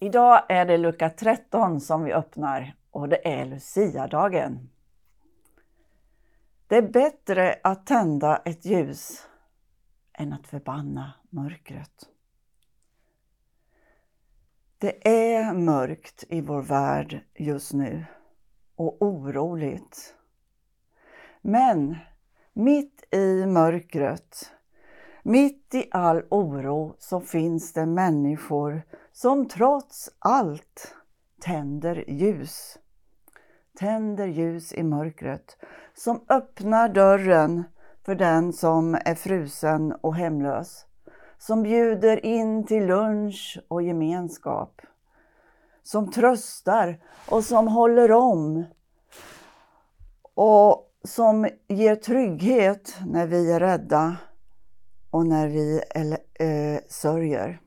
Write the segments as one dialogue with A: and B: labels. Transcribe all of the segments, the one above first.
A: Idag är det lucka 13 som vi öppnar och det är Luciadagen. Det är bättre att tända ett ljus än att förbanna mörkret. Det är mörkt i vår värld just nu och oroligt. Men mitt i mörkret, mitt i all oro så finns det människor som trots allt tänder ljus. Tänder ljus i mörkret, som öppnar dörren för den som är frusen och hemlös. Som bjuder in till lunch och gemenskap. Som tröstar och som håller om. Och som ger trygghet när vi är rädda och när vi äh, sörjer.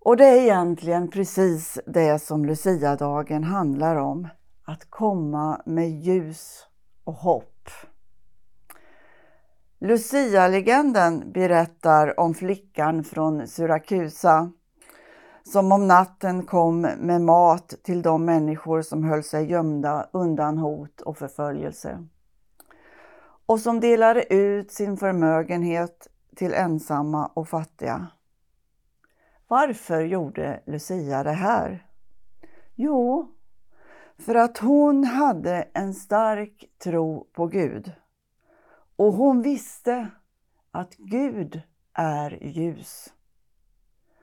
A: Och det är egentligen precis det som Luciadagen handlar om. Att komma med ljus och hopp. Lucia-legenden berättar om flickan från Syrakusa som om natten kom med mat till de människor som höll sig gömda undan hot och förföljelse. Och som delade ut sin förmögenhet till ensamma och fattiga. Varför gjorde Lucia det här? Jo, för att hon hade en stark tro på Gud. Och hon visste att Gud är ljus.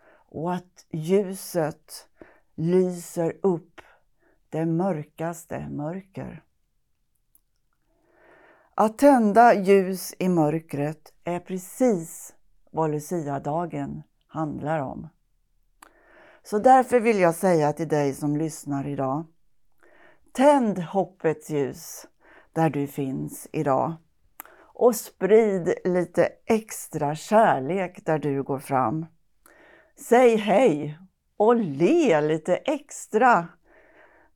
A: Och att ljuset lyser upp det mörkaste mörker. Att tända ljus i mörkret är precis vad Lucia-dagen handlar om. Så därför vill jag säga till dig som lyssnar idag. Tänd hoppets ljus där du finns idag. Och sprid lite extra kärlek där du går fram. Säg hej och le lite extra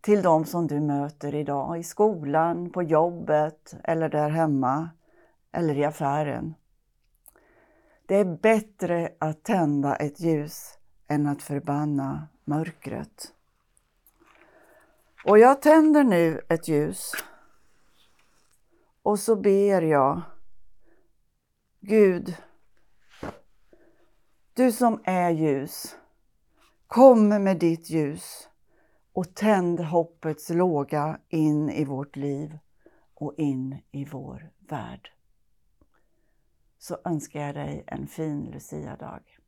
A: till de som du möter idag i skolan, på jobbet eller där hemma eller i affären. Det är bättre att tända ett ljus än att förbanna mörkret. Och jag tänder nu ett ljus och så ber jag Gud, du som är ljus, kom med ditt ljus och tänd hoppets låga in i vårt liv och in i vår värld. Så önskar jag dig en fin Lucia-dag.